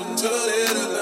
Sometimes, sometimes,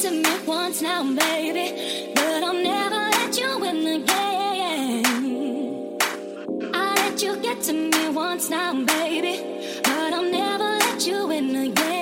to me once now, baby, but I'll never let you win again. I let you get to me once now, baby, but I'll never let you in again.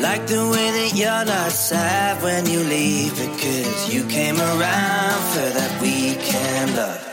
like the way that you're not sad when you leave because you came around for that weekend love.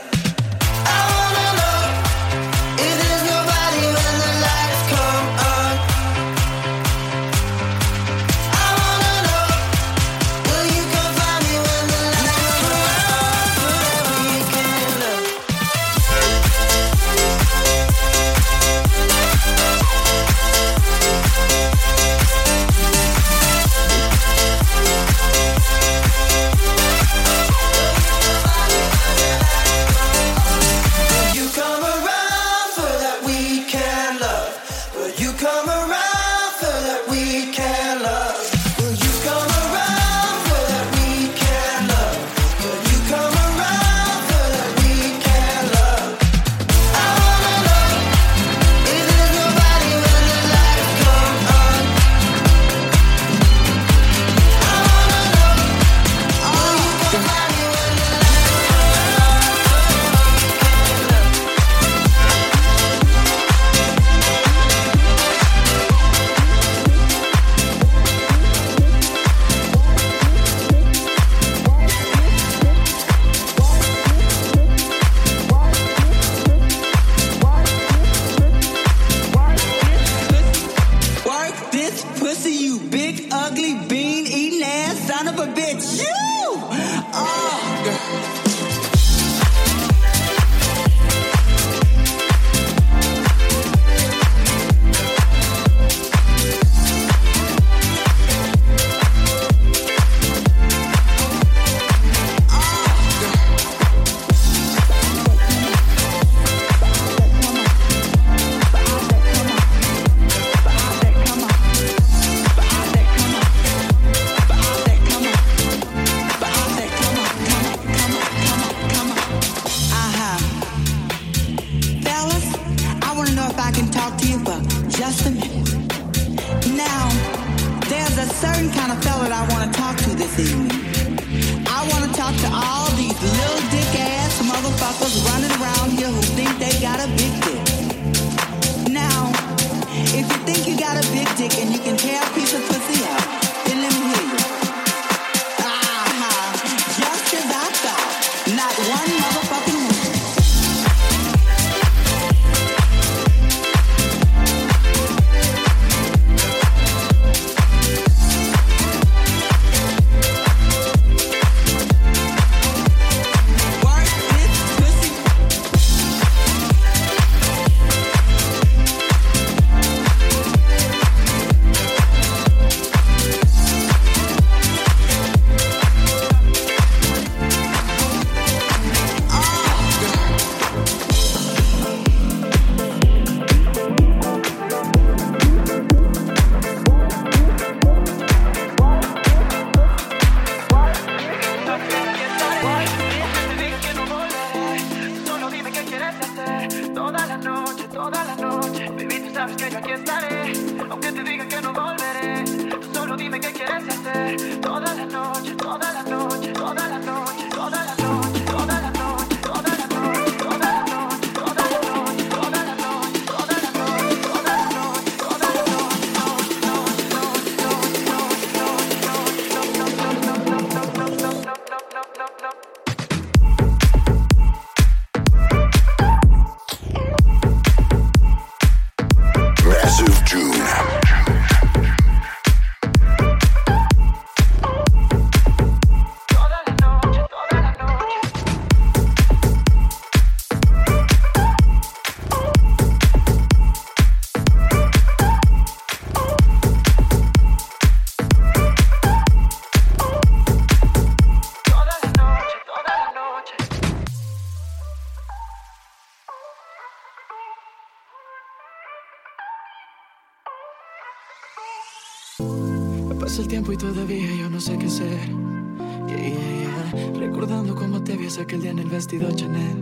vestido Chanel.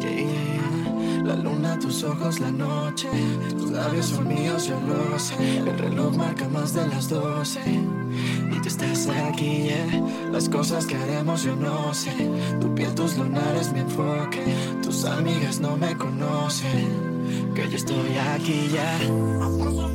Yeah, yeah, yeah. La luna, tus ojos, la noche. Tus labios son míos, yo lo sé. El reloj marca más de las doce. Y tú estás aquí, Las cosas que haremos, yo no sé. Tu piel, tus lunares, mi enfoque. Tus amigas no me conocen. Que yo estoy aquí ya.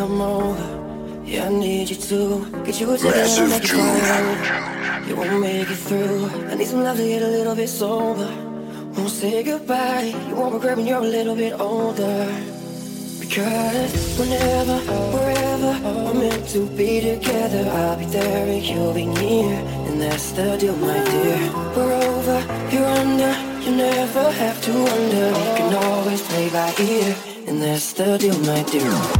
Come over. Yeah, I need you to get you a ticket and make it You won't make it through. I need some love to get a little bit sober. Won't say goodbye. You won't regret when you're a little bit older. Because whenever, wherever we're meant to be together, I'll be there and you'll be near. And that's the deal, my dear. We're over, you're under. You never have to wonder. We can always play by ear and that's the deal, my dear.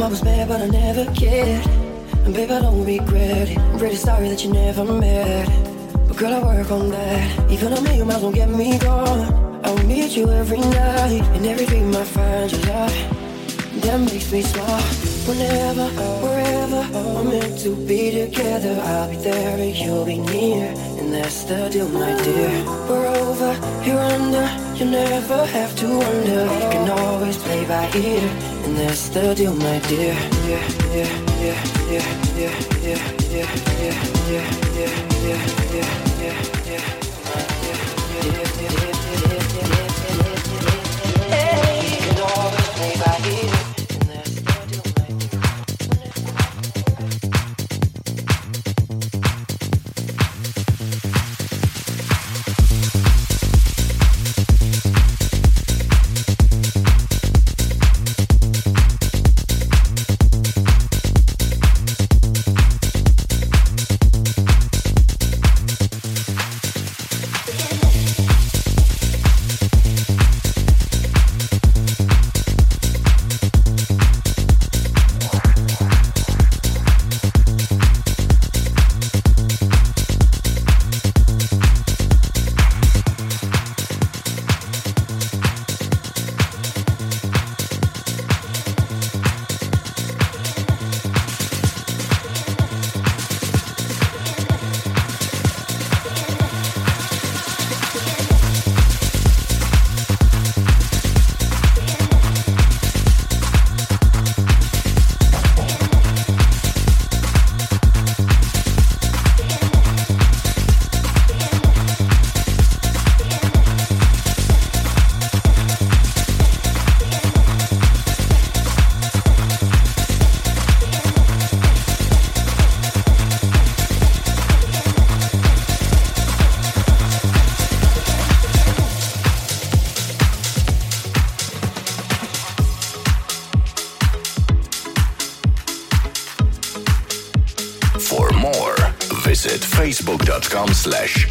Mom was mad, but I never cared. And babe, I don't regret it. I'm pretty sorry that you never met. But girl, I work on that. Even a million miles won't get me gone. I'll meet you every night. And every dream, I find your love. That makes me smile. Whenever, wherever we're meant to be together, I'll be there and you'll be near. And that's the deal, my dear. We're over, you're under. You never have to wonder. You can always play by ear. That's the deal, my dear. Yeah, yeah, yeah, yeah, yeah, yeah, yeah, yeah, yeah, yeah, slash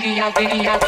video, video.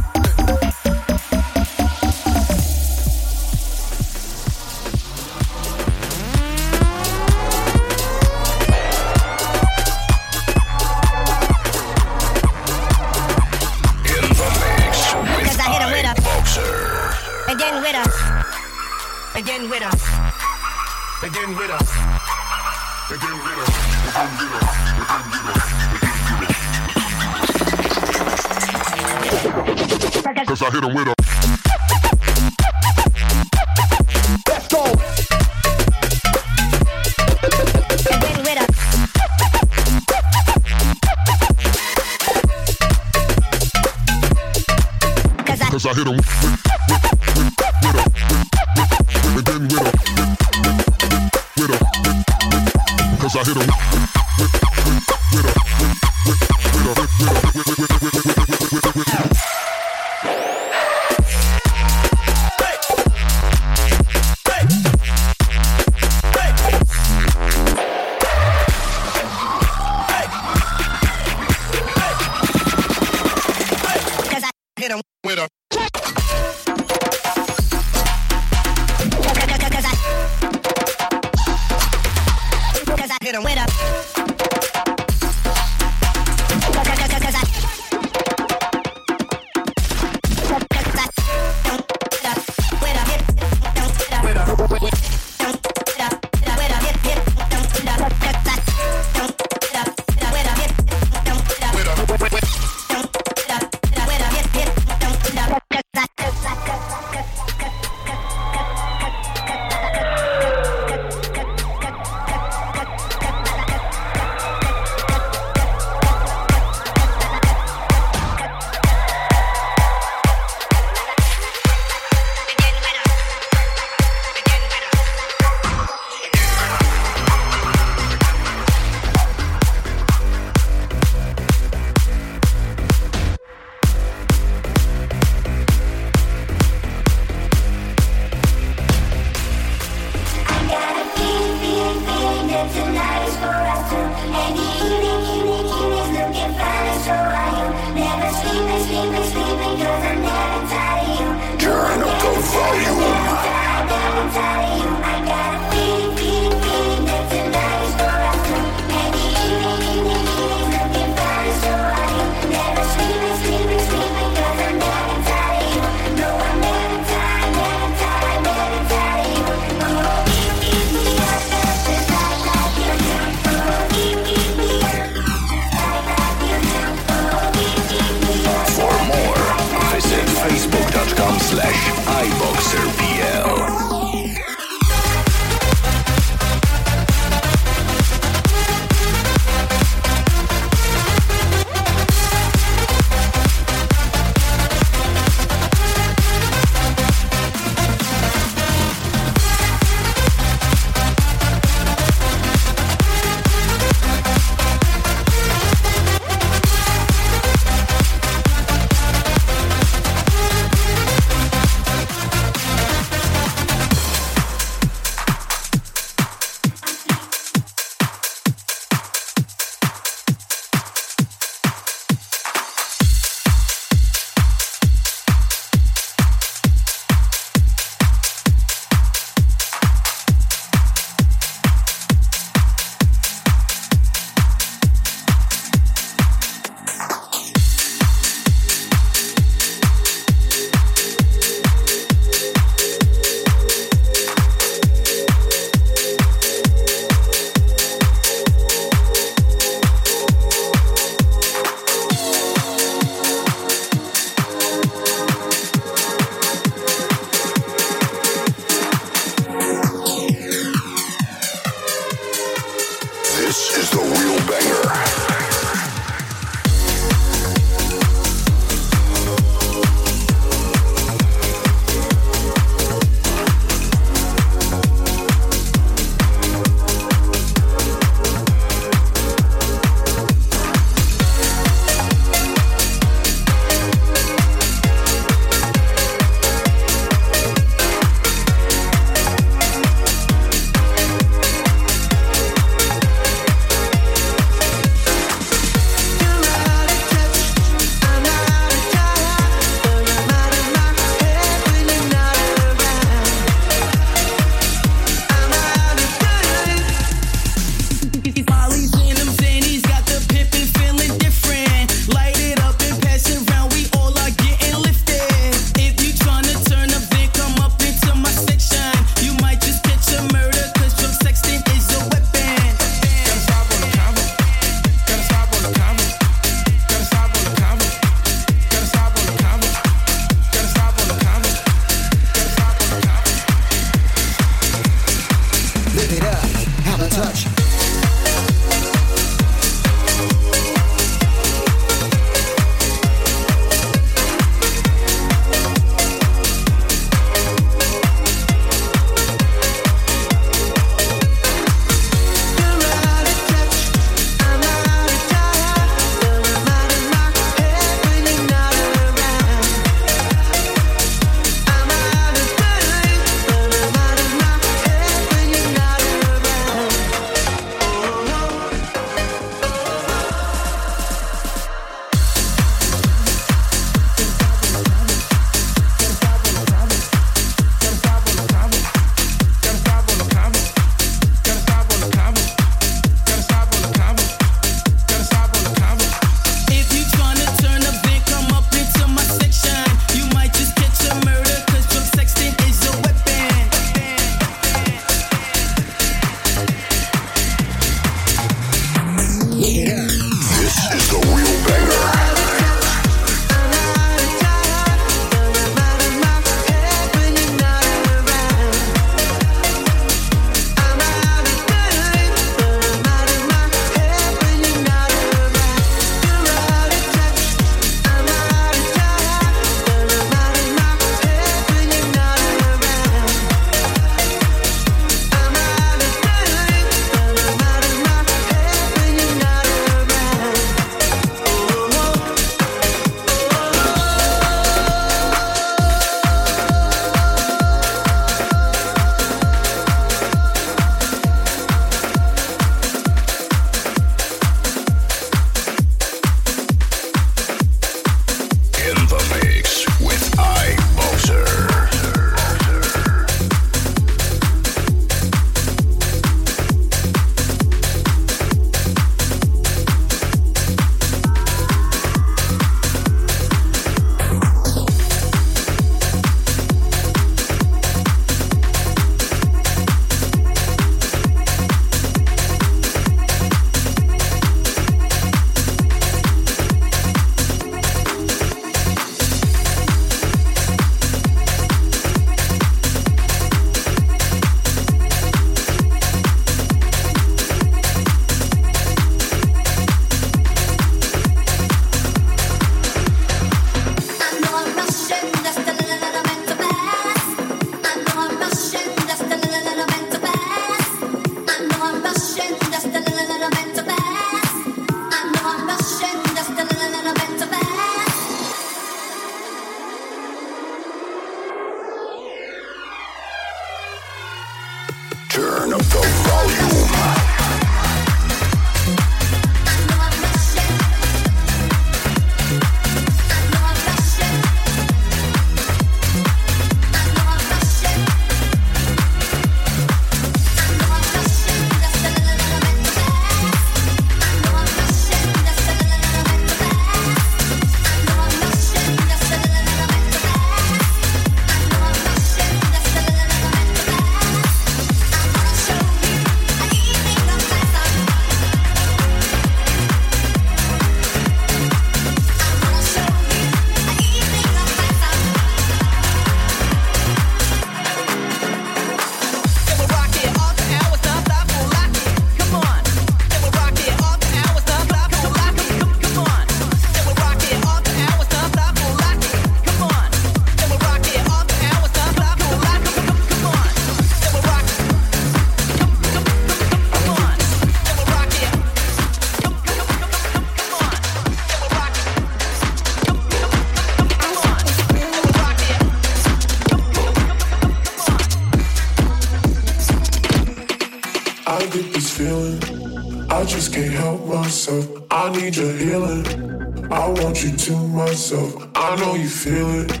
need your healing. I want you to myself. I know you feel it.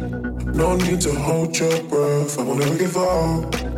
No need to hold your breath. I won't ever give up.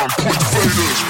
Put faders.